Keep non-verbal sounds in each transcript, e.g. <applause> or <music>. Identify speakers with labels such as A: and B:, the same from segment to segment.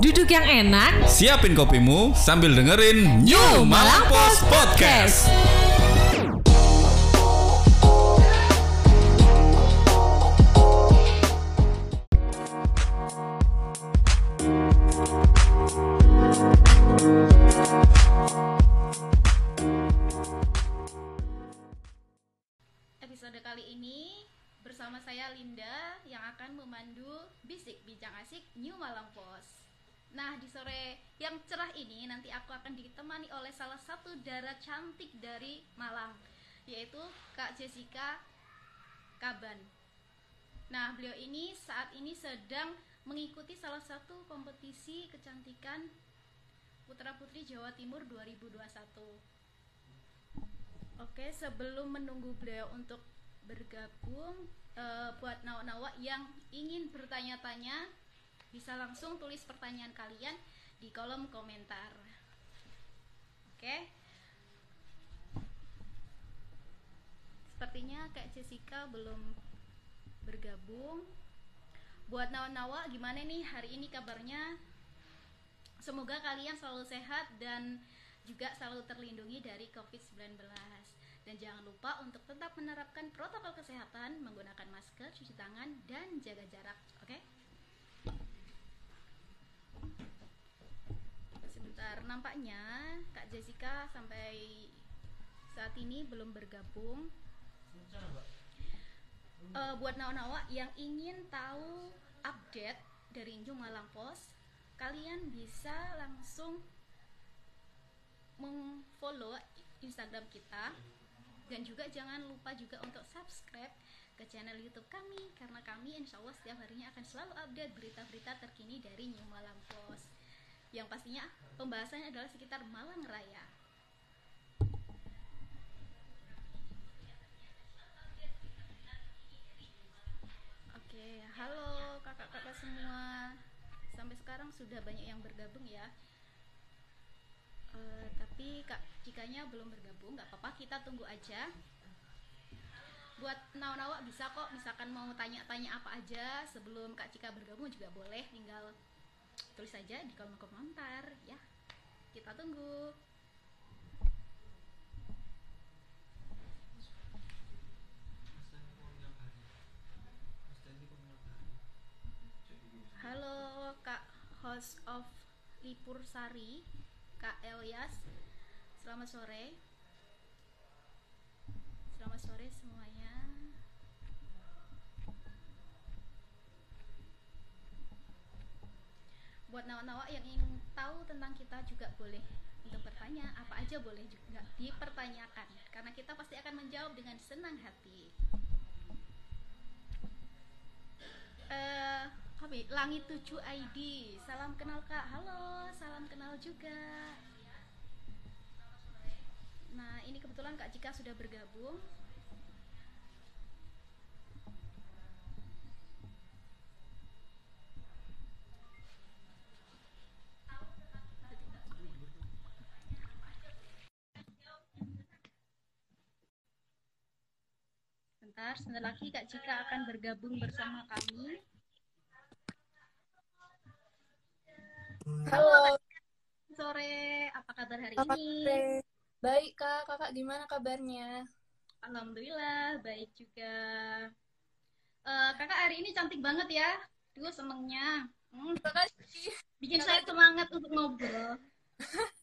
A: Duduk yang enak,
B: Siapin kopimu sambil dengerin New Malang Post Podcast.
C: Episode oleh salah satu darah cantik dari Malang, yaitu Kak Jessica Kaban. Nah, beliau ini saat ini sedang mengikuti salah satu kompetisi kecantikan Putra Putri Jawa Timur 2021. Oke, sebelum menunggu beliau untuk bergabung, eh, buat nawa-nawa yang ingin bertanya-tanya, bisa langsung tulis pertanyaan kalian di kolom komentar. Oke. Sepertinya Kak Jessica belum bergabung. Buat nawa-nawa, gimana nih hari ini kabarnya? Semoga kalian selalu sehat dan juga selalu terlindungi dari COVID-19. Dan jangan lupa untuk tetap menerapkan protokol kesehatan, menggunakan masker, cuci tangan, dan jaga jarak. Oke? Sebentar, nampaknya Kak Jessica sampai saat ini belum bergabung. Eh, buat nawa-nawa yang ingin tahu update dari New Malang Post, kalian bisa langsung mengfollow Instagram kita dan juga jangan lupa juga untuk subscribe ke channel YouTube kami karena kami insya Allah setiap harinya akan selalu update berita-berita terkini dari New Malang Post yang pastinya pembahasannya adalah sekitar Malang Raya. Oke, halo kakak-kakak semua. Sampai sekarang sudah banyak yang bergabung ya. Eh, tapi kak jikanya belum bergabung nggak apa-apa kita tunggu aja buat nawa-nawa bisa kok misalkan mau tanya-tanya apa aja sebelum kak Cika bergabung juga boleh tinggal tulis saja di kolom komentar ya. Kita tunggu. Halo kak host of Lipur Sari. Kak Elias Selamat sore. Selamat sore semuanya Buat nawa-nawa yang ingin tahu tentang kita juga boleh untuk bertanya apa aja boleh juga dipertanyakan karena kita pasti akan menjawab dengan senang hati. Eh, ya? Langit 7 ID. Salam kenal Kak. Halo, salam kenal juga. Nah, ini kebetulan Kak Cika sudah bergabung. Bentar, sebentar lagi Kak Cika akan bergabung bersama kami.
D: Halo,
C: Sore, apa kabar hari
D: Selamat
C: ini?
D: sore. Baik kak, kakak gimana kabarnya?
C: Alhamdulillah, baik juga. Eh, kakak hari ini cantik banget ya. Duh, senengnya. Hmm, bikin saya semangat untuk ngobrol. <laughs>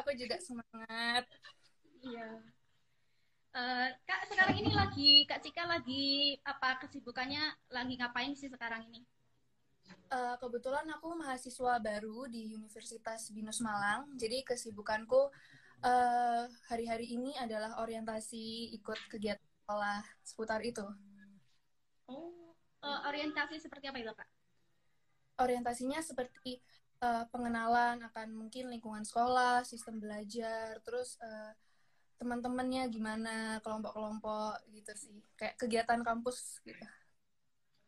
D: Aku juga semangat.
C: Iya. Eh, kak, sekarang ini lagi, Kak Cika lagi apa kesibukannya? Lagi ngapain sih sekarang ini?
D: Eh, kebetulan aku mahasiswa baru di Universitas Binus Malang. Jadi kesibukanku eh, hari-hari ini adalah orientasi ikut kegiatan sekolah seputar itu.
C: Oh, eh, orientasi seperti apa itu, Kak?
D: Orientasinya seperti eh, pengenalan akan mungkin lingkungan sekolah, sistem belajar, terus eh, teman-temannya gimana, kelompok-kelompok gitu sih. Kayak kegiatan kampus gitu.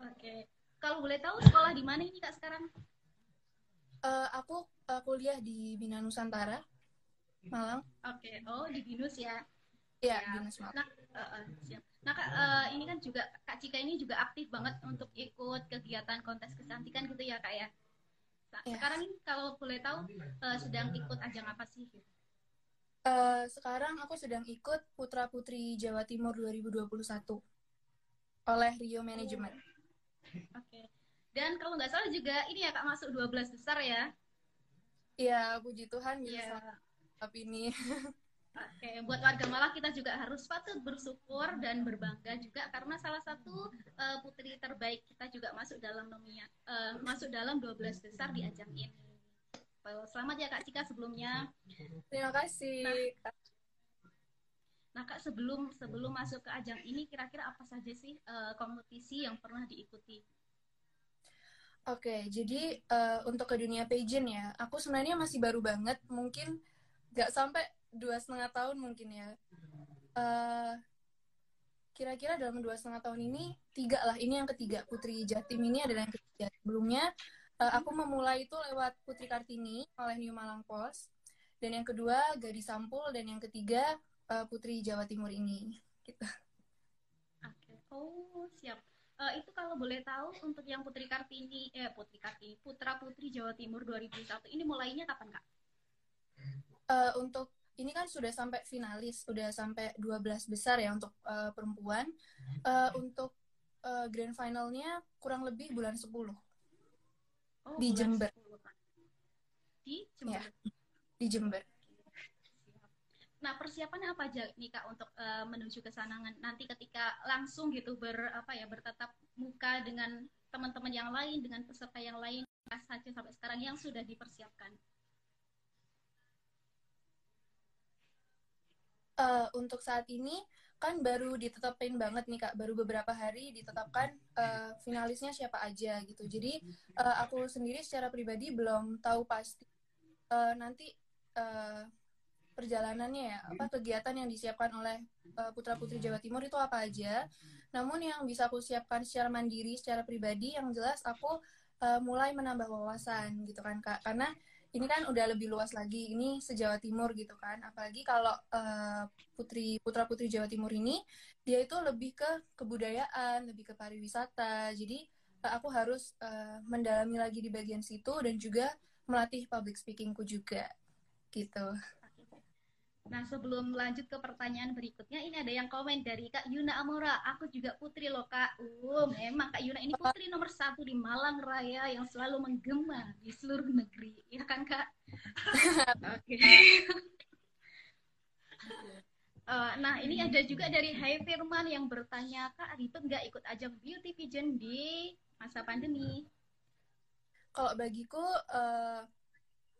C: Oke. Kalau boleh tahu sekolah di mana ini, Kak, sekarang?
D: Eh, aku eh, kuliah di Bina Nusantara, Malang.
C: Oke. Oh, di Binus ya.
D: Iya,
C: Ya.
D: Binus Malang.
C: Nah, eh, eh, siap. Nah, Kak, eh, ini kan juga Kak Cika ini juga aktif banget untuk ikut kegiatan kontes kecantikan gitu ya, Kak ya. Nah,
D: Ya.
C: sekarang ini kalau boleh tahu eh, sedang ikut ajang apa sih? gitu?
D: Eh, sekarang aku sedang ikut Putra Putri Jawa Timur 2021 oleh Rio Management.
C: Oke. Dan kalau nggak salah juga ini ya Kak masuk 12 besar ya.
D: Iya, puji Tuhan bisa
C: Iya.
D: saat ini. <laughs>
C: Oke, buat warga Malang kita juga harus patut bersyukur dan berbangga juga karena salah satu eh, putri terbaik kita juga masuk dalam nomia eh, masuk dalam 12 besar di ajang ini. Selamat ya Kak Cika sebelumnya.
D: Terima kasih.
C: Nah Kak sebelum sebelum masuk ke ajang ini kira-kira apa saja sih eh, kompetisi yang pernah diikuti?
D: Oke, jadi eh, untuk ke dunia pageant ya, aku sebenarnya masih baru banget, mungkin nggak sampai dua setengah tahun mungkin ya. Eh, Kira-kira dalam dua setengah tahun ini, tiga lah, ini yang ketiga, Putri Jatim ini adalah yang ketiga. Sebelumnya, eh, aku memulai itu lewat Putri Kartini oleh New Malang Post, dan yang kedua Gadis Sampul, dan yang ketiga eh, Putri Jawa Timur ini. Gitu.
C: Oke. Oh siap. Eh, itu kalau boleh tahu untuk yang Putri Kartini eh Putri Kartini Putra Putri Jawa Timur 2001 ini mulainya kapan Kak?
D: Eh, untuk ini kan sudah sampai finalis, sudah sampai 12 besar ya untuk eh, perempuan. Eh, untuk eh, grand finalnya kurang lebih bulan 10
C: Oh,
D: Di Jember.
C: 10, Kak. Di Jember.
D: Ya. di Jember.
C: Nah, persiapannya apa aja nih Kak untuk eh, menuju ke sana nanti ketika langsung gitu ber apa ya bertatap muka dengan teman-teman yang lain dengan peserta yang lain saja sampai sekarang yang sudah dipersiapkan.
D: Eh, untuk saat ini kan baru ditetapin banget nih kak, baru beberapa hari ditetapkan eh, finalisnya siapa aja gitu. Jadi eh, aku sendiri secara pribadi belum tahu pasti eh, nanti eh, perjalanannya ya, apa kegiatan yang disiapkan oleh putra putri Jawa Timur itu apa aja. Namun yang bisa aku siapkan secara mandiri, secara pribadi, yang jelas aku eh, mulai menambah wawasan gitu kan kak, karena ini kan udah lebih luas lagi ini sejawa timur gitu kan. Apalagi kalau eh, putri putra putri jawa timur ini dia itu lebih ke kebudayaan lebih ke pariwisata. Jadi eh, aku harus eh, mendalami lagi di bagian situ dan juga melatih public speakingku juga gitu
C: Nah, sebelum lanjut ke pertanyaan berikutnya, ini ada yang komen dari Kak Yuna Amora. Aku juga putri loh, Kak. Uh, memang Kak Yuna ini putri nomor satu di Malang Raya yang selalu menggema di seluruh negeri. Ya kan, Kak? <laughs> Oke. Eh, nah, ini ada juga dari Hai Firman yang bertanya, Kak, ribet nggak ikut ajang beauty pageant di masa pandemi?
D: kalau bagiku eh,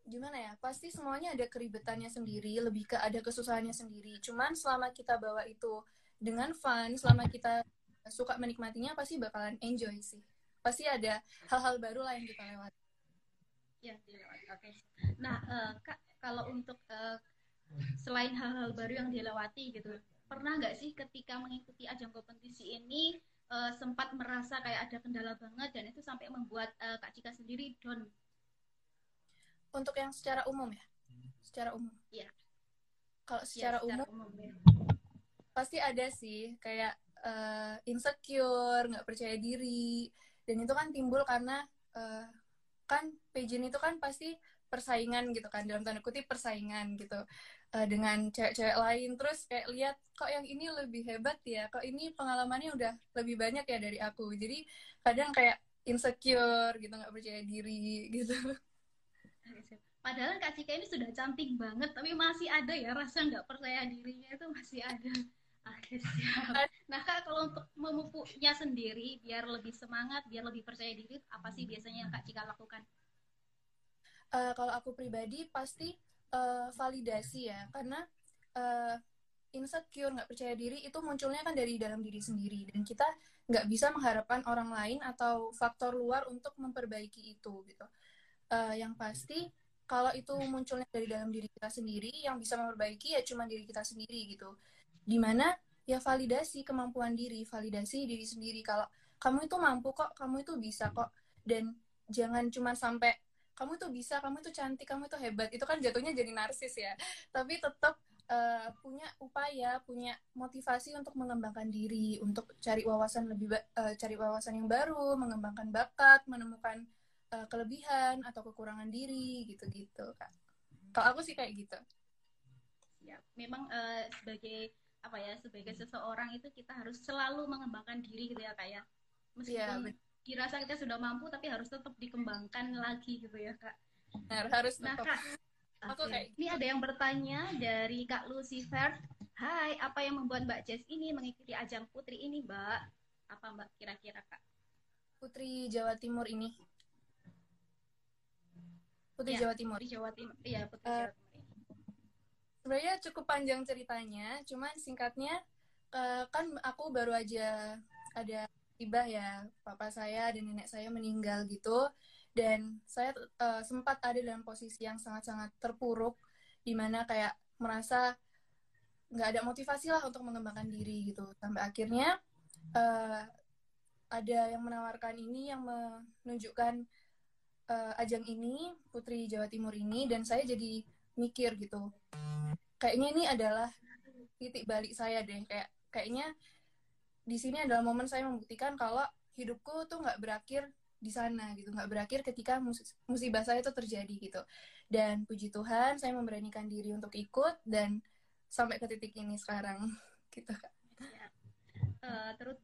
D: gimana ya pasti semuanya ada keribetannya sendiri lebih ke ada kesusahannya sendiri cuman selama kita bawa itu dengan fun selama kita suka menikmatinya pasti bakalan enjoy sih pasti ada hal-hal baru lah yang kita lewati
C: Ya, dilewati. Oke. Nah, eh, Kak, kalau untuk eh, selain hal-hal baru yang dilewati gitu, pernah nggak sih ketika mengikuti ajang kompetisi ini eh, sempat merasa kayak ada kendala banget dan itu sampai membuat eh, Kak Cika sendiri down?
D: Untuk yang secara umum ya? Secara umum.
C: Iya.
D: kalau
C: Ya,
D: secara umum
C: ya.
D: pasti ada sih kayak eh, insecure nggak percaya diri. Dan itu kan timbul karena eh, kan pageant itu kan pasti persaingan gitu kan dalam tanda kutip persaingan gitu eh, dengan cewek-cewek lain. Terus kayak lihat kok yang ini lebih hebat ya? Kok ini pengalamannya udah lebih banyak ya dari aku? Jadi kadang kayak insecure gitu nggak percaya diri gitu <laughs>
C: Padahal Kak Cika ini sudah cantik banget, tapi masih ada ya rasa nggak percaya dirinya itu masih ada. Oke. Nah, Kak, kalau untuk memupuknya sendiri, biar lebih semangat, biar lebih percaya diri, apa sih biasanya yang Kak Cika lakukan?
D: Eh, kalau aku pribadi pasti eh, validasi ya karena eh, insecure nggak percaya diri itu munculnya kan dari dalam diri sendiri dan kita nggak bisa mengharapkan orang lain atau faktor luar untuk memperbaiki itu gitu Eh, yang pasti kalau itu munculnya dari dalam diri kita sendiri yang bisa memperbaiki ya cuma diri kita sendiri gitu di mana ya validasi kemampuan diri validasi diri sendiri kalau kamu itu mampu kok kamu itu bisa kok dan jangan cuma sampai kamu tuh bisa, kamu tuh cantik, kamu tuh hebat. Itu kan jatuhnya jadi narsis ya. Tapi tetap eh, punya upaya, punya motivasi untuk mengembangkan diri, untuk cari wawasan lebih eh, cari wawasan yang baru, mengembangkan bakat, menemukan uh, kelebihan atau kekurangan diri gitu-gitu kak. Kalau aku sih kayak gitu.
C: Ya memang uh, sebagai apa ya sebagai seseorang itu kita harus selalu mengembangkan diri gitu ya kak ya. Meskipun ya, dirasa kita sudah mampu tapi harus tetap dikembangkan lagi gitu ya kak.
D: Benar, harus
C: nah kak
D: aku kayak
C: ini ada yang bertanya dari kak Lucifer. Hai apa yang membuat Mbak Jess ini mengikuti ajang putri ini Mbak? Apa Mbak kira-kira kak?
D: Putri Jawa Timur ini Putri ya, Jawa Timur.
C: Putri Jawa Timur. Iya Putri uh, Jawa Timur.
D: sebenarnya cukup panjang ceritanya cuman singkatnya uh, kan aku baru aja ada tiba ya papa saya dan nenek saya meninggal gitu dan saya uh, sempat ada dalam posisi yang sangat-sangat terpuruk di mana kayak merasa nggak ada motivasi lah untuk mengembangkan diri gitu. Sampai akhirnya uh, ada yang menawarkan ini yang menunjukkan uh, ajang ini Putri Jawa Timur ini dan saya jadi mikir gitu. Kayaknya ini adalah titik balik saya deh. Kayak kayaknya di sini adalah momen saya membuktikan kalau hidupku tuh nggak berakhir di sana gitu. Nggak berakhir ketika mus musibah saya itu terjadi gitu. Dan puji Tuhan saya memberanikan diri untuk ikut dan sampai ke titik ini sekarang <laughs> gitu kak
C: uh, turut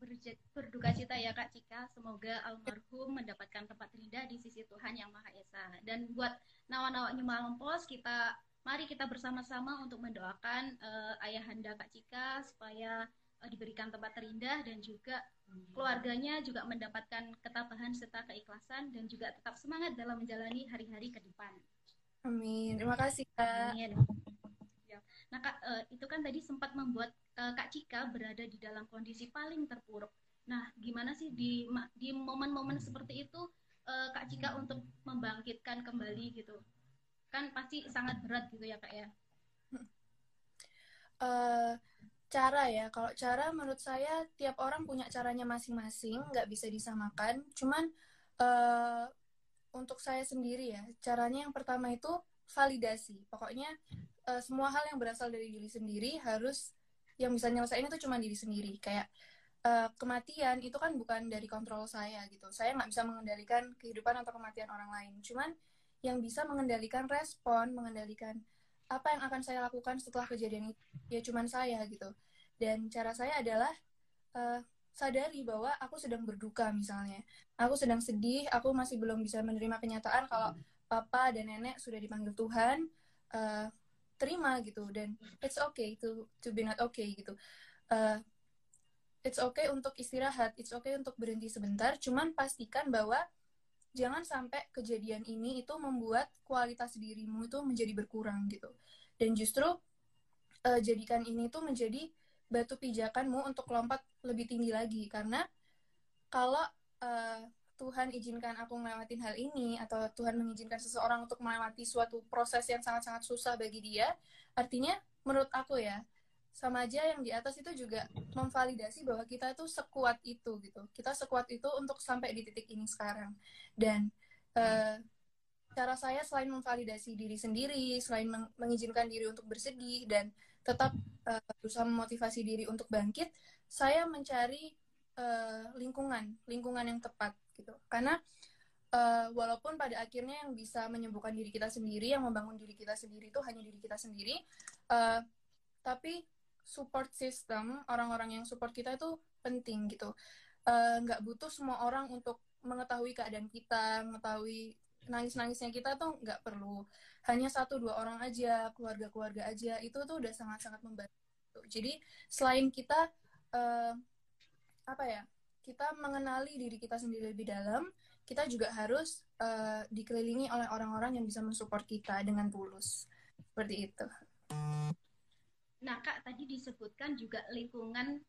C: berduka cita ya Kak Cika. Semoga almarhum mendapatkan tempat terindah di sisi Tuhan Yang Maha Esa. Dan buat nawa-nawa Malam Pos, kita mari kita bersama-sama untuk mendoakan uh, ayahanda Kak Cika supaya uh, diberikan tempat terindah dan juga keluarganya juga mendapatkan ketabahan serta keikhlasan dan juga tetap semangat dalam menjalani hari-hari ke depan.
D: Amin. Terima kasih Kak.
C: Amin. Nah Kak, uh, itu kan tadi sempat membuat uh, Kak Cika berada di dalam kondisi paling terpuruk. Nah, gimana sih di di momen-momen seperti itu uh, Kak Cika untuk membangkitkan kembali gitu? kan pasti sangat berat gitu ya kak ya?
D: Uh, cara ya. Kalau cara menurut saya tiap orang punya caranya masing-masing nggak bisa disamakan. Cuman uh, untuk saya sendiri ya caranya yang pertama itu validasi pokoknya uh, semua hal yang berasal dari diri sendiri harus yang bisa nyelesain itu cuma diri sendiri kayak uh, kematian itu kan bukan dari kontrol saya gitu saya nggak bisa mengendalikan kehidupan atau kematian orang lain cuman yang bisa mengendalikan respon, mengendalikan apa yang akan saya lakukan setelah kejadian itu. Ya cuman saya gitu. Dan cara saya adalah uh, sadari bahwa aku sedang berduka misalnya. Aku sedang sedih, aku masih belum bisa menerima kenyataan kalau papa dan nenek sudah dipanggil Tuhan. Uh, terima gitu dan it's okay to to be not okay gitu. Uh, it's okay untuk istirahat, it's okay untuk berhenti sebentar, cuman pastikan bahwa jangan sampai kejadian ini itu membuat kualitas dirimu itu menjadi berkurang gitu dan justru uh, jadikan ini tuh menjadi batu pijakanmu untuk lompat lebih tinggi lagi karena kalau uh, Tuhan izinkan aku melewatin hal ini atau Tuhan mengizinkan seseorang untuk melewati suatu proses yang sangat-sangat susah bagi dia artinya menurut aku ya sama aja yang di atas itu juga memvalidasi bahwa kita itu sekuat itu gitu. Kita sekuat itu untuk sampai di titik ini sekarang. Dan uh, cara saya selain memvalidasi diri sendiri selain meng mengizinkan diri untuk bersedih dan tetap uh, berusaha memotivasi diri untuk bangkit saya mencari uh, lingkungan lingkungan yang tepat gitu. Karena uh, walaupun pada akhirnya yang bisa menyembuhkan diri kita sendiri yang membangun diri kita sendiri itu hanya diri kita sendiri uh, tapi support system orang-orang yang support kita itu penting gitu. Eh, nggak uh, butuh semua orang untuk mengetahui keadaan kita mengetahui nangis-nangisnya kita tuh nggak perlu. Hanya satu dua orang aja keluarga-keluarga aja itu tuh udah sangat-sangat membantu. Jadi selain kita uh, apa ya kita mengenali diri kita sendiri lebih dalam kita juga harus uh, dikelilingi oleh orang-orang yang bisa mensupport kita dengan tulus seperti itu
C: Nah, Kak, tadi disebutkan juga lingkungan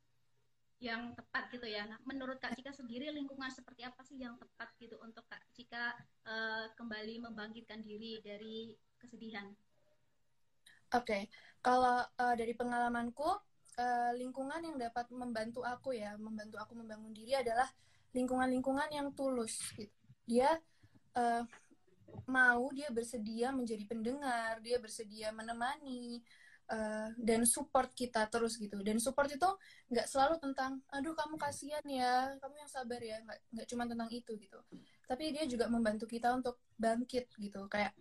C: yang tepat gitu ya. Nah, menurut Kak Cika sendiri lingkungan seperti apa sih yang tepat gitu untuk Kak Cika uh, kembali membangkitkan diri dari kesedihan?
D: Oke, okay. kalau uh, dari pengalamanku, uh, lingkungan yang dapat membantu aku ya, membantu aku membangun diri adalah lingkungan-lingkungan yang tulus gitu. Dia uh, mau, dia bersedia menjadi pendengar, dia bersedia menemani, uh, dan support kita terus gitu. Dan support itu nggak selalu tentang aduh kamu kasihan ya kamu yang sabar ya nggak nggak cuma tentang itu gitu. Tapi dia juga membantu kita untuk bangkit gitu. Kayak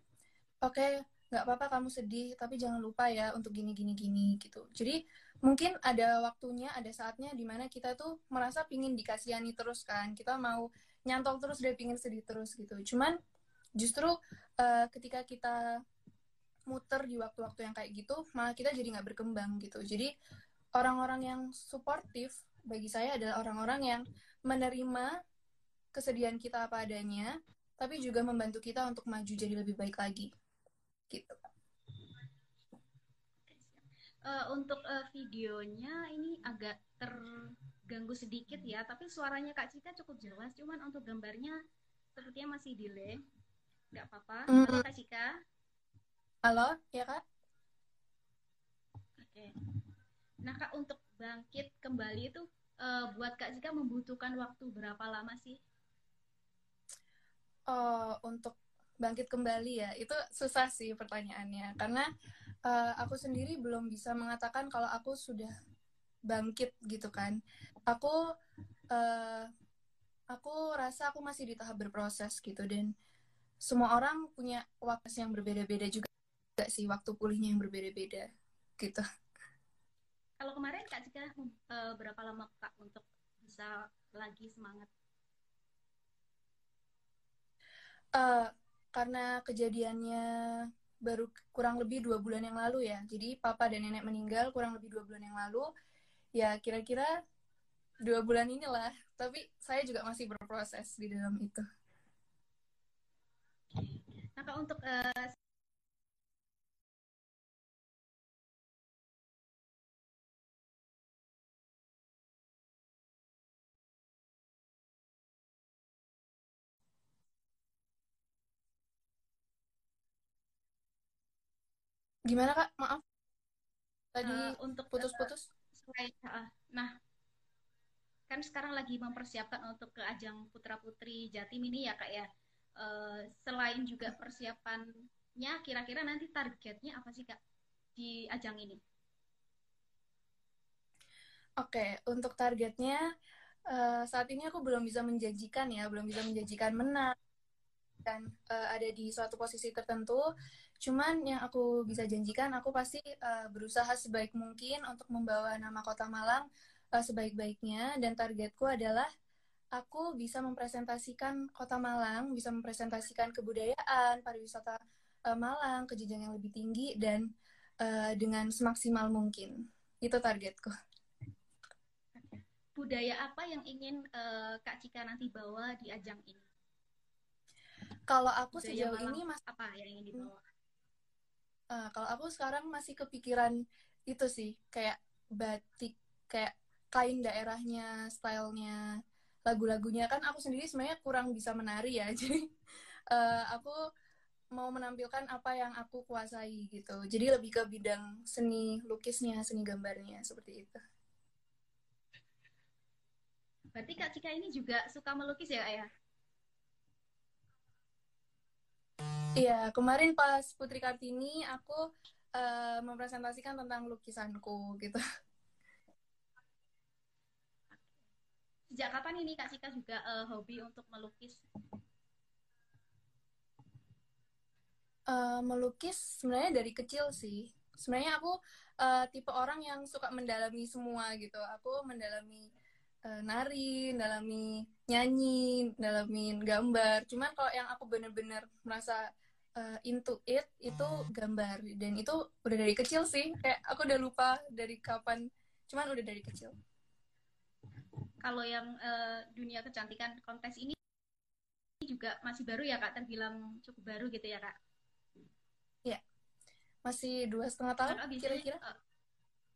D: oke okay, nggak apa-apa kamu sedih tapi jangan lupa ya untuk gini gini gini gitu. Jadi mungkin ada waktunya ada saatnya di mana kita tuh merasa pingin dikasihani terus kan. Kita mau nyantol terus dan pingin sedih terus gitu. Cuman justru uh, ketika kita muter di waktu-waktu yang kayak gitu malah kita jadi nggak berkembang gitu. Jadi orang-orang yang suportif bagi saya adalah orang-orang yang menerima kesedihan kita apa adanya tapi juga membantu kita untuk maju jadi lebih baik lagi gitu.
C: Uh, untuk uh, videonya ini agak terganggu sedikit ya tapi suaranya kak Cika cukup jelas cuman untuk gambarnya sepertinya masih delay. Nggak apa-apa. Mm. halo kak Cika
D: halo ya kak?
C: Oke. Nah kak untuk bangkit kembali itu uh, buat kak Cika membutuhkan waktu berapa lama sih?
D: Oh untuk bangkit kembali ya. Itu susah sih pertanyaannya. Karena uh, aku sendiri belum bisa mengatakan kalau aku sudah bangkit gitu kan. Aku uh, aku rasa aku masih di tahap berproses gitu. Dan semua orang punya waktu yang berbeda-beda juga gak sih. Waktu pulihnya yang berbeda-beda gitu.
C: Kalau kemarin kak Cika uh, berapa lama kak untuk bisa lagi semangat?
D: Uh, karena kejadiannya baru kurang lebih dua bulan yang lalu ya. Jadi papa dan nenek meninggal kurang lebih dua bulan yang lalu. Ya kira-kira dua bulan inilah. Tapi saya juga masih berproses di dalam itu.
C: Nah, untuk uh,
D: Gimana kak? Maaf. Tadi
C: uh, untuk
D: putus-putus.
C: Uh, nah, kan sekarang lagi mempersiapkan untuk ke ajang putra putri Jatim ini ya kak ya. Uh, selain juga persiapannya, kira-kira nanti targetnya apa sih kak di ajang ini?
D: Oke, okay, untuk targetnya uh, saat ini aku belum bisa menjanjikan ya, belum bisa menjanjikan menang dan uh, ada di suatu posisi tertentu Cuman yang aku bisa janjikan, aku pasti uh, berusaha sebaik mungkin untuk membawa nama Kota Malang uh, sebaik-baiknya dan targetku adalah aku bisa mempresentasikan Kota Malang, bisa mempresentasikan kebudayaan, pariwisata uh, Malang ke yang lebih tinggi dan uh, dengan semaksimal mungkin. Itu targetku.
C: Budaya apa yang ingin uh, Kak Cika nanti bawa di ajang ini?
D: Kalau aku Budaya sejauh Malang, ini mas
C: apa yang ingin dibawa?
D: uh, kalau aku sekarang masih kepikiran itu sih kayak batik kayak kain daerahnya stylenya lagu-lagunya. Kan aku sendiri sebenarnya kurang bisa menari ya <laughs> jadi uh, aku mau menampilkan apa yang aku kuasai gitu. Jadi lebih ke bidang seni lukisnya seni gambarnya seperti itu.
C: Berarti kak Cika ini juga suka melukis ya ayah
D: Iya, kemarin pas Putri Kartini aku uh, mempresentasikan tentang lukisanku gitu.
C: Sejak kapan ini Kak Sika juga uh, hobi untuk melukis?
D: Uh, melukis sebenarnya dari kecil sih. Sebenarnya aku uh, tipe orang yang suka mendalami semua gitu. Aku mendalami uh, nari, dalami nyanyi, dalamin gambar. Cuman kalau yang aku bener-bener merasa uh, into it itu gambar dan itu udah dari kecil sih. Kayak aku udah lupa dari kapan. Cuman udah dari kecil.
C: Kalau yang uh, dunia kecantikan kontes ini juga masih baru ya kak, terbilang cukup baru gitu ya kak?
D: Iya, masih dua setengah tahun kira-kira.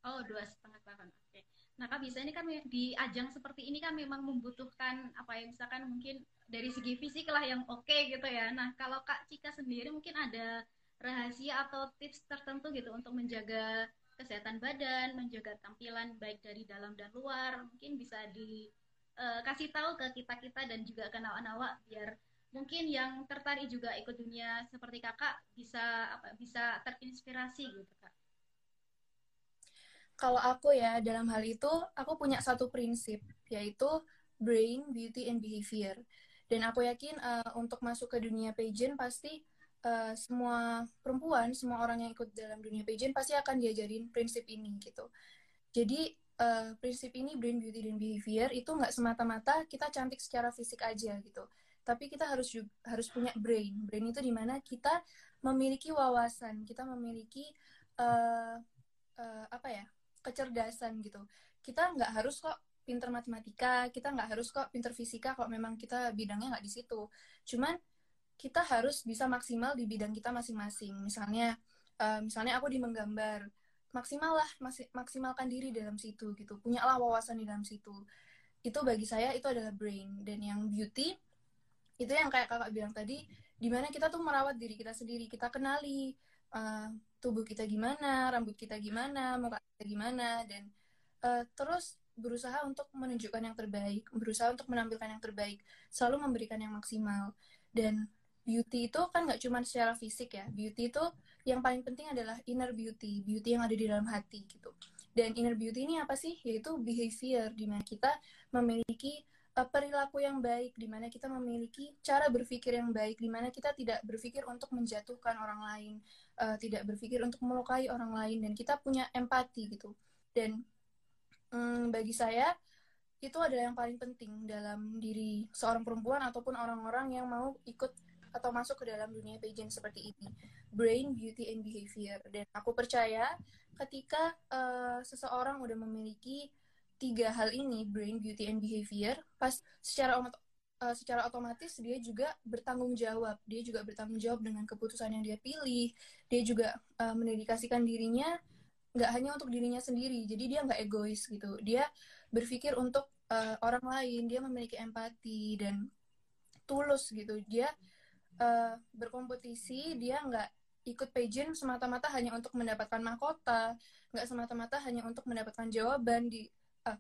C: Oh, dua setengah tahun. Oke. Okay. Nah, Kak bisa ini kan di ajang seperti ini kan memang membutuhkan apa ya misalkan mungkin dari segi fisik lah yang oke okay, gitu ya. Nah, kalau Kak Cika sendiri mungkin ada rahasia atau tips tertentu gitu untuk menjaga kesehatan badan, menjaga tampilan baik dari dalam dan luar. Mungkin bisa dikasih uh, tahu ke kita-kita dan juga ke nawak-nawak biar mungkin yang tertarik juga ikut dunia seperti kakak bisa apa bisa terinspirasi gitu kak
D: kalau aku ya dalam hal itu aku punya satu prinsip yaitu brain, beauty, and behavior. Dan aku yakin uh, untuk masuk ke dunia pageant pasti uh, semua perempuan, semua orang yang ikut dalam dunia pageant pasti akan diajarin prinsip ini gitu. Jadi uh, prinsip ini brain, beauty, dan behavior itu nggak semata-mata kita cantik secara fisik aja gitu. Tapi kita harus juga, harus punya brain. Brain itu di mana kita memiliki wawasan, kita memiliki uh, uh, apa ya kecerdasan gitu. Kita nggak harus kok pinter matematika, kita nggak harus kok pinter fisika kalau memang kita bidangnya nggak di situ. Cuman kita harus bisa maksimal di bidang kita masing-masing. Misalnya, uh, misalnya aku di menggambar, maksimal lah, maksimalkan diri dalam situ gitu. Punyalah wawasan di dalam situ. Itu bagi saya itu adalah brain. Dan yang beauty, itu yang kayak kakak bilang tadi, di mana kita tuh merawat diri kita sendiri, kita kenali uh, tubuh kita gimana, rambut kita gimana, muka kita gimana, dan uh, terus berusaha untuk menunjukkan yang terbaik, berusaha untuk menampilkan yang terbaik, selalu memberikan yang maksimal. Dan beauty itu kan nggak cuma secara fisik ya, beauty itu yang paling penting adalah inner beauty, beauty yang ada di dalam hati gitu. Dan inner beauty ini apa sih? Yaitu behavior, di mana kita memiliki uh, perilaku yang baik, di mana kita memiliki cara berpikir yang baik, di mana kita tidak berpikir untuk menjatuhkan orang lain, uh, tidak berpikir untuk melukai orang lain, dan kita punya empati gitu. Dan hmm, bagi saya itu adalah yang paling penting dalam diri seorang perempuan ataupun orang-orang yang mau ikut atau masuk ke dalam dunia pageant seperti ini brain beauty and behavior dan aku percaya ketika uh, seseorang udah memiliki tiga hal ini brain beauty and behavior pas secara uh, secara otomatis dia juga bertanggung jawab. Dia juga bertanggung jawab dengan keputusan yang dia pilih. Dia juga uh, mendedikasikan dirinya nggak hanya untuk dirinya sendiri. Jadi dia nggak egois gitu. Dia berpikir untuk uh, orang lain. Dia memiliki empati dan tulus gitu. Dia uh, berkompetisi. Dia nggak ikut pageant semata-mata hanya untuk mendapatkan mahkota. Nggak semata-mata hanya untuk mendapatkan jawaban di uh,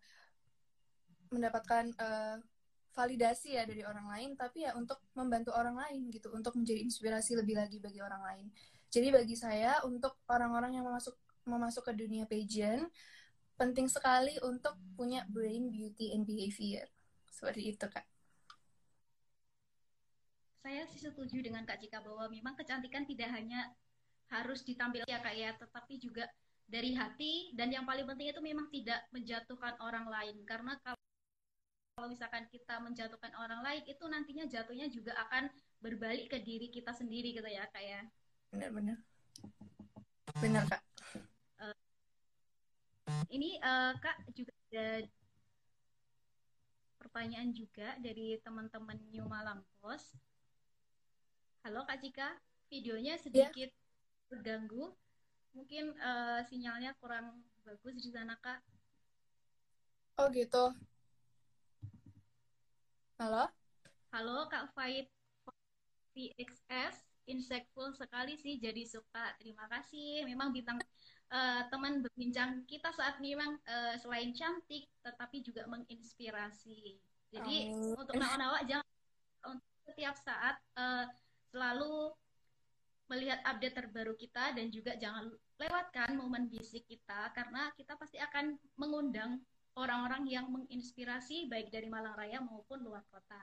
D: mendapatkan uh, validasi ya dari orang lain tapi ya untuk membantu orang lain gitu untuk menjadi inspirasi lebih lagi bagi orang lain jadi bagi saya untuk orang-orang yang masuk mau masuk ke dunia pageant, penting sekali untuk punya brain, beauty, and behavior. Seperti itu, Kak.
C: Saya sih setuju dengan Kak Cika bahwa memang kecantikan tidak hanya harus ditampilkan ya Kak ya, tetapi juga dari hati dan yang paling penting itu memang tidak menjatuhkan orang lain karena kalau kalau misalkan kita menjatuhkan orang lain itu nantinya jatuhnya juga akan berbalik ke diri kita sendiri gitu ya kak ya
D: benar-benar benar kak
C: ini uh, Kak juga ada pertanyaan juga dari teman-teman New Malang Post. Halo Kak Cika, videonya iya. sedikit yeah. terganggu. Mungkin uh, sinyalnya kurang bagus di sana Kak.
D: Oh gitu. Halo?
C: Halo Kak Faid VXS, insightful sekali sih jadi suka. Terima kasih. Memang bintang uh, teman berbincang kita saat ini memang uh, selain cantik tetapi juga menginspirasi. Jadi oh. untuk nawa-nawa jangan untuk setiap saat uh, selalu melihat update terbaru kita dan juga jangan lewatkan momen bisik kita karena kita pasti akan mengundang orang-orang yang menginspirasi baik dari Malang Raya maupun luar kota.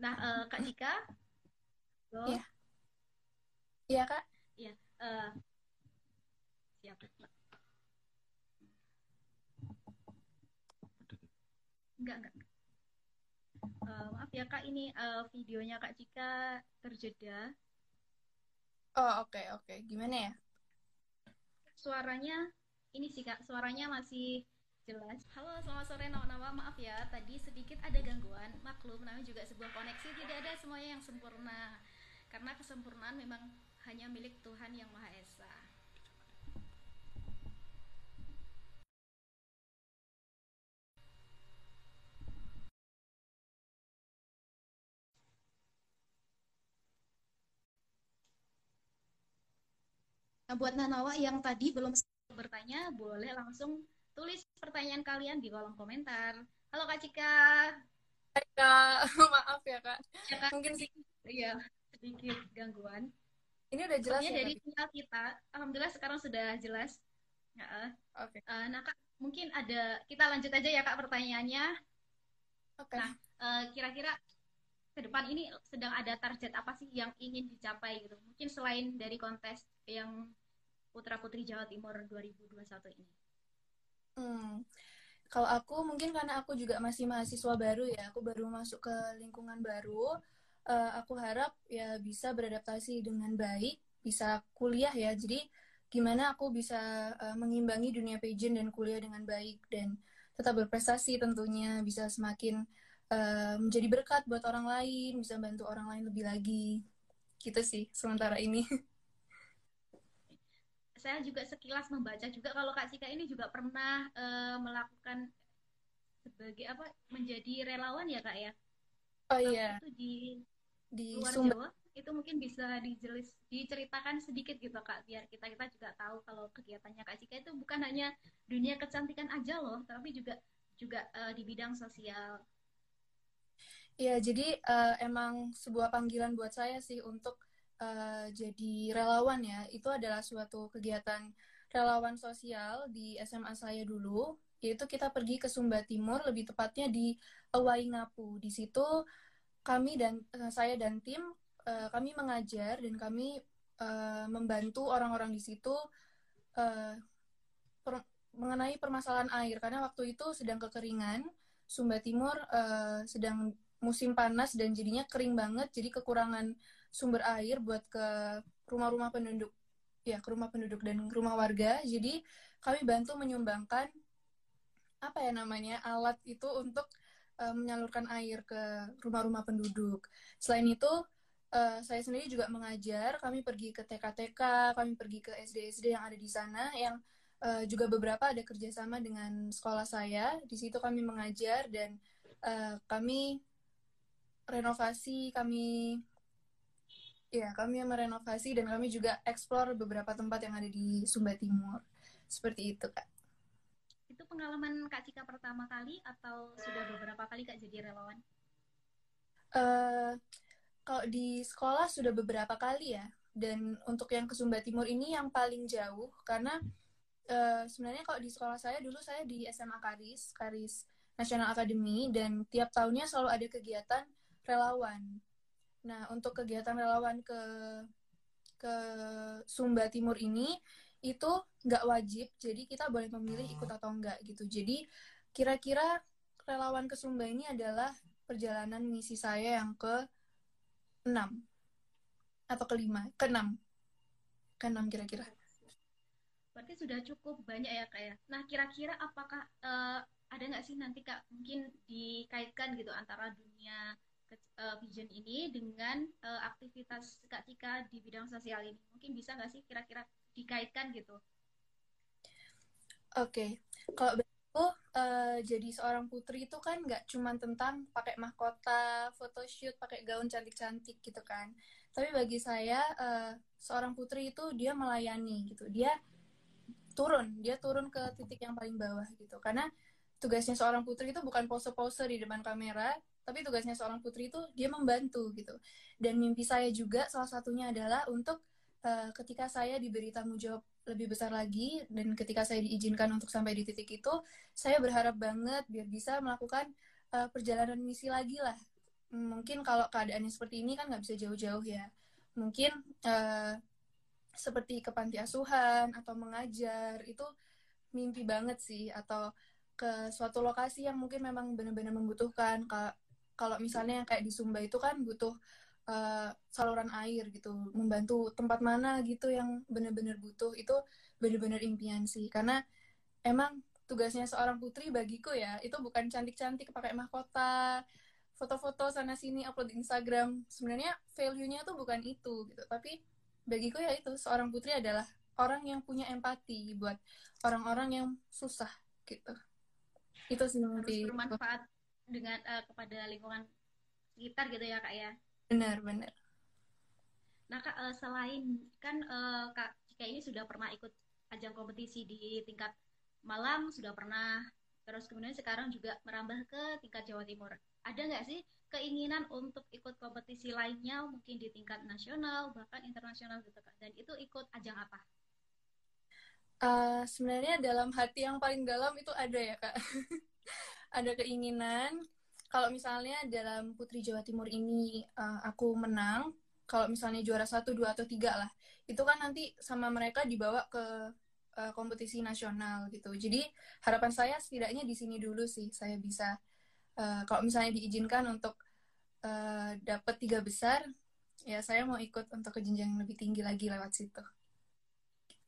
C: Nah, uh, Kak Dika,
D: Iya. Iya, Kak.
C: Iya. Uh, siap enggak enggak uh, maaf ya kak ini uh, videonya kak Cika terjeda
D: oh oke okay, oke okay. gimana ya
C: suaranya ini sih kak suaranya masih jelas halo selamat sore nama-nama maaf ya tadi sedikit ada gangguan. Maklum namanya juga sebuah koneksi. Tidak ada semuanya yang sempurna. Karena kesempurnaan memang hanya milik Tuhan yang Maha Esa. Nah, buat Nanawa yang tadi belum bertanya, boleh langsung tulis pertanyaan kalian di kolom komentar. Halo Kak Cika.
D: Hai Kak, <laughs> maaf ya Kak. Ya, Kak. Mungkin
C: sih. Iya, sedikit gangguan.
D: Ini udah jelas
C: ya, dari sinyal kita, Alhamdulillah sekarang sudah jelas. Ya,
D: Oke.
C: eh, nah kak, mungkin ada kita lanjut aja ya kak pertanyaannya.
D: Oke.
C: Nah, eh, kira-kira ke depan ini sedang ada target apa sih yang ingin dicapai gitu? Mungkin selain dari kontes yang Putra Putri Jawa Timur 2021 ini.
D: Hmm. Kalau aku mungkin karena aku juga masih mahasiswa baru ya, aku baru masuk ke lingkungan baru. eh, aku harap ya bisa beradaptasi dengan baik, bisa kuliah ya. Jadi gimana aku bisa eh, mengimbangi dunia pageant dan kuliah dengan baik dan tetap berprestasi tentunya bisa semakin eh, menjadi berkat buat orang lain, bisa bantu orang lain lebih lagi. Gitu sih sementara ini. <laughs>
C: Saya juga sekilas membaca juga kalau Kak Cika ini juga pernah eh, melakukan sebagai apa menjadi relawan ya Kak ya?
D: Oh iya,
C: itu di
D: di
C: luar
D: Sumber.
C: Jawa itu mungkin bisa dijelis diceritakan sedikit gitu Kak biar kita kita juga tahu kalau kegiatannya Kak Cika itu bukan hanya dunia kecantikan aja loh tapi juga juga eh, di bidang sosial.
D: Ya, jadi eh, emang sebuah panggilan buat saya sih untuk eh, jadi relawan ya. Itu adalah suatu kegiatan relawan sosial di SMA saya dulu, yaitu kita pergi ke Sumba Timur, lebih tepatnya di Waingapu. Di situ kami dan eh, saya dan tim eh, kami mengajar dan kami eh, membantu orang-orang di situ eh, per- mengenai permasalahan air karena waktu itu sedang kekeringan. Sumba Timur eh, sedang musim panas dan jadinya kering banget, jadi kekurangan sumber air buat ke rumah-rumah penduduk, ya ke rumah penduduk dan rumah warga. Jadi kami bantu menyumbangkan apa ya namanya alat itu untuk eh, menyalurkan air ke rumah-rumah penduduk. Selain itu, eh, saya sendiri juga mengajar. Kami pergi ke TK-TK, kami pergi ke SD-SD yang ada di sana, yang eh, juga beberapa ada kerjasama dengan sekolah saya. Di situ kami mengajar dan eh, kami renovasi, kami ya kami yang merenovasi dan kami juga eksplor beberapa tempat yang ada di Sumba Timur. Seperti itu, Kak.
C: Itu pengalaman Kak Cika pertama kali atau sudah beberapa kali Kak jadi relawan?
D: Eh, kalau di sekolah sudah beberapa kali ya. Dan untuk yang ke Sumba Timur ini yang paling jauh karena eh, sebenarnya kalau di sekolah saya dulu saya di SMA Karis, Karis National Academy dan tiap tahunnya selalu ada kegiatan relawan. Nah, untuk kegiatan relawan ke ke Sumba Timur ini itu nggak wajib, jadi kita boleh memilih ikut atau enggak gitu. Jadi kira-kira relawan ke Sumba ini adalah perjalanan misi saya yang ke 6 atau kelima, ke 6. Ke 6 kira-kira.
C: Berarti sudah cukup banyak ya Kak ya. Nah, kira-kira apakah eh, ada nggak sih nanti Kak mungkin dikaitkan gitu antara dunia eh, vision ini dengan eh, aktivitas Kak Cika di bidang sosial ini? Mungkin bisa nggak sih kira-kira dikaitkan gitu?
D: Oke, kalau begitu eh, jadi seorang putri itu kan nggak cuma tentang pakai mahkota, photoshoot, pakai gaun cantik-cantik gitu kan. Tapi bagi saya eh, seorang putri itu dia melayani gitu. Dia turun, dia turun ke titik yang paling bawah gitu. Karena tugasnya seorang putri itu bukan pose-pose di depan kamera, tapi tugasnya seorang putri itu dia membantu gitu. Dan mimpi saya juga salah satunya adalah untuk eh, ketika saya diberi tanggung jawab lebih besar lagi dan ketika saya diizinkan untuk sampai di titik itu, saya berharap banget biar bisa melakukan eh, perjalanan misi lagi lah. Mungkin kalau keadaannya seperti ini kan nggak bisa jauh-jauh ya. Mungkin eh, seperti ke panti asuhan atau mengajar itu mimpi banget sih atau ke suatu lokasi yang mungkin memang benar-benar membutuhkan Ka- kalau misalnya yang kayak di Sumba itu kan butuh eh, saluran air gitu membantu tempat mana gitu yang benar-benar butuh itu benar-benar impian sih. Karena emang tugasnya seorang putri bagiku ya itu bukan cantik-cantik pakai mahkota foto-foto sana sini upload di Instagram. Sebenarnya value-nya tuh bukan itu gitu. Tapi bagiku ya itu seorang putri adalah orang yang punya empati buat orang-orang yang susah gitu. Itu sih mimpi
C: bermanfaat dengan eh, kepada lingkungan sekitar gitu ya Kak ya.
D: benar-benar
C: Nah, Kak, eh, selain kan eh, Kak Cika ini sudah pernah ikut ajang kompetisi di tingkat Malang, sudah pernah, terus kemudian sekarang juga merambah ke tingkat Jawa Timur. Ada nggak sih keinginan untuk ikut kompetisi lainnya, mungkin di tingkat nasional, bahkan internasional gitu, Kak? Dan itu ikut ajang apa?
D: Uh, sebenarnya dalam hati yang paling dalam itu ada ya kak. <laughs> ada keinginan kalau misalnya dalam Putri Jawa Timur ini uh, aku menang, kalau misalnya juara satu, dua atau tiga lah, itu kan nanti sama mereka dibawa ke uh, kompetisi nasional gitu. Jadi harapan saya setidaknya di sini dulu sih saya bisa uh, kalau misalnya diizinkan untuk uh, dapat tiga besar, ya saya mau ikut untuk ke jenjang lebih tinggi lagi lewat situ.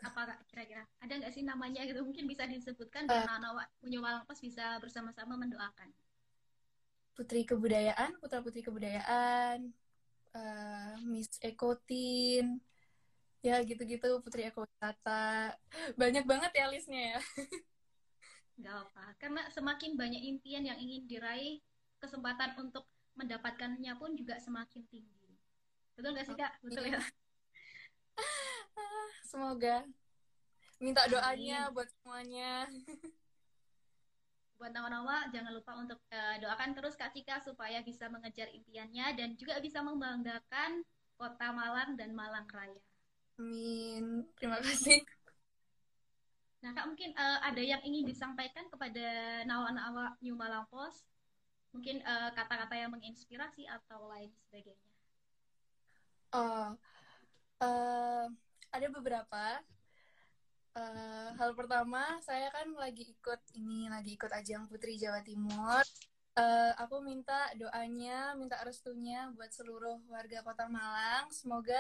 C: Apa kira-kira? Ada nggak sih namanya gitu? Mungkin bisa disebutkan biar uh, anak-anak punya Malangpos bisa bersama-sama mendoakan
D: putri kebudayaan, putra putri kebudayaan, uh, Miss Ekotin, ya gitu-gitu putri ekowisata, banyak banget ya listnya ya. <laughs>
C: Gak apa, karena semakin banyak impian yang ingin diraih, kesempatan untuk mendapatkannya pun juga semakin tinggi. Betul gak sih kak? Betul ya? <laughs>
D: Semoga. Minta doanya Amin. buat semuanya. <laughs>
C: buat Nawa-Nawa jangan lupa untuk uh, doakan terus Kak Cika supaya bisa mengejar impiannya dan juga bisa membanggakan kota Malang dan Malang Raya.
D: Amin. Terima kasih.
C: Nah, Kak mungkin uh, ada yang ingin disampaikan kepada Nawa-Nawa New Malang Post? Mungkin eh, kata-kata yang menginspirasi atau lain sebagainya.
D: Oh, uh, ada beberapa Uh, hal pertama, saya kan lagi ikut ini, lagi ikut ajang Putri Jawa Timur. Uh, aku minta doanya, minta restunya buat seluruh warga Kota Malang. Semoga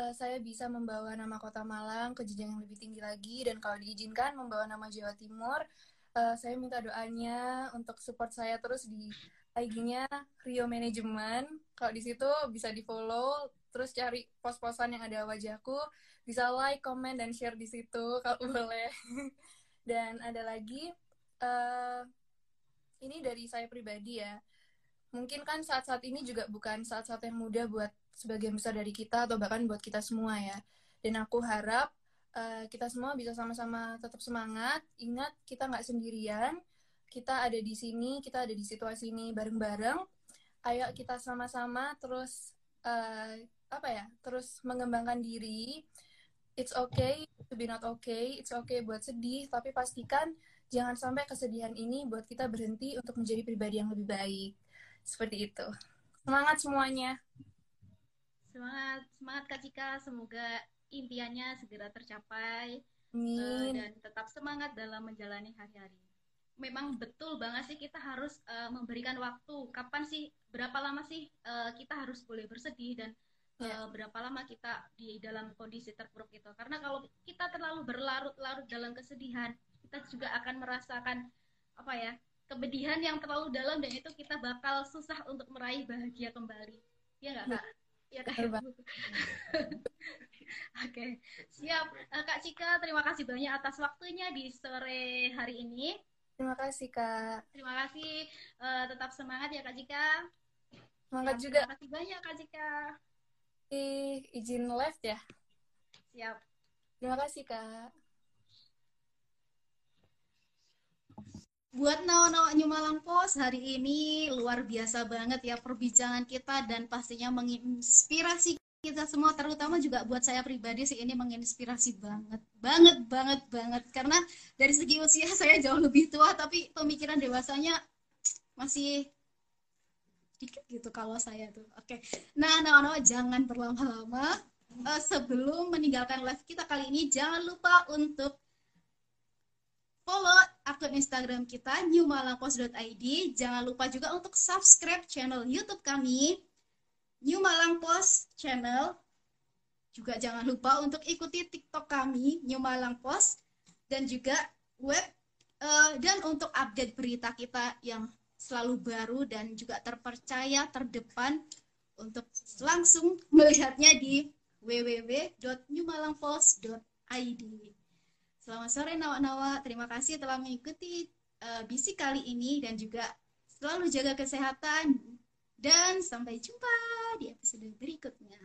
D: uh, saya bisa membawa nama Kota Malang ke jenjang yang lebih tinggi lagi dan kalau diizinkan membawa nama Jawa Timur. Uh, saya minta doanya untuk support saya terus di IG-nya Rio Management. Kalau di situ bisa di follow, terus cari pos-posan yang ada wajahku bisa like, comment, dan share di situ kalau <laughs> boleh. dan ada lagi, uh, ini dari saya pribadi ya. Mungkin kan saat-saat ini juga bukan saat-saat yang mudah buat sebagian besar dari kita atau bahkan buat kita semua ya. Dan aku harap uh, kita semua bisa sama-sama tetap semangat. Ingat kita nggak sendirian. Kita ada di sini, kita ada di situasi ini bareng-bareng. Ayo kita sama-sama terus uh, apa ya? Terus mengembangkan diri it's okay to be not okay, it's okay buat sedih, tapi pastikan jangan sampai kesedihan ini buat kita berhenti untuk menjadi pribadi yang lebih baik. Seperti itu. Semangat semuanya.
C: Semangat, semangat Kak Cika. Semoga impiannya segera tercapai.
D: Uh,
C: dan tetap semangat dalam menjalani hari-hari. Memang betul banget sih kita harus uh, memberikan waktu. Kapan sih, berapa lama sih uh, kita harus boleh bersedih dan yeah. Ya. berapa lama kita di dalam kondisi terpuruk itu karena kalau kita terlalu berlarut-larut dalam kesedihan kita juga akan merasakan apa ya kepedihan yang terlalu dalam dan itu kita bakal susah untuk meraih bahagia kembali ya nggak kak ya kak <laughs> Oke, siap. Uh, Kak Cika, terima kasih banyak atas waktunya di sore hari ini.
D: Terima kasih, Kak.
C: Terima kasih. Uh, tetap semangat ya, Kak Cika.
D: Semangat ya, juga.
C: Terima kasih banyak, Kak Cika
D: izin live ya.
C: Siap.
D: Terima kasih, Kak.
C: Buat nawa-nawa New Malang Post, hari ini luar biasa banget ya perbincangan kita dan pastinya menginspirasi kita semua, terutama juga buat saya pribadi sih ini menginspirasi banget, banget, banget, banget. Karena dari segi usia <laughs> saya jauh lebih tua, tapi pemikiran dewasanya masih sedikit gitu kalau saya tuh. Oke. Okay. Nah, nah, jangan berlama-lama. Uh, sebelum meninggalkan live kita kali ini, jangan lupa untuk follow akun Instagram kita newmalangpost.id. Jangan lupa juga untuk subscribe channel YouTube kami New Malang Post channel. Juga jangan lupa untuk ikuti TikTok kami New Malang Post dan juga web uh, dan untuk update berita kita yang selalu baru dan juga terpercaya terdepan untuk langsung melihatnya di www.newmalangpost.id. Selamat sore Nawa-Nawa, terima kasih telah mengikuti uh, bisik kali ini dan juga selalu jaga kesehatan dan sampai jumpa di episode berikutnya.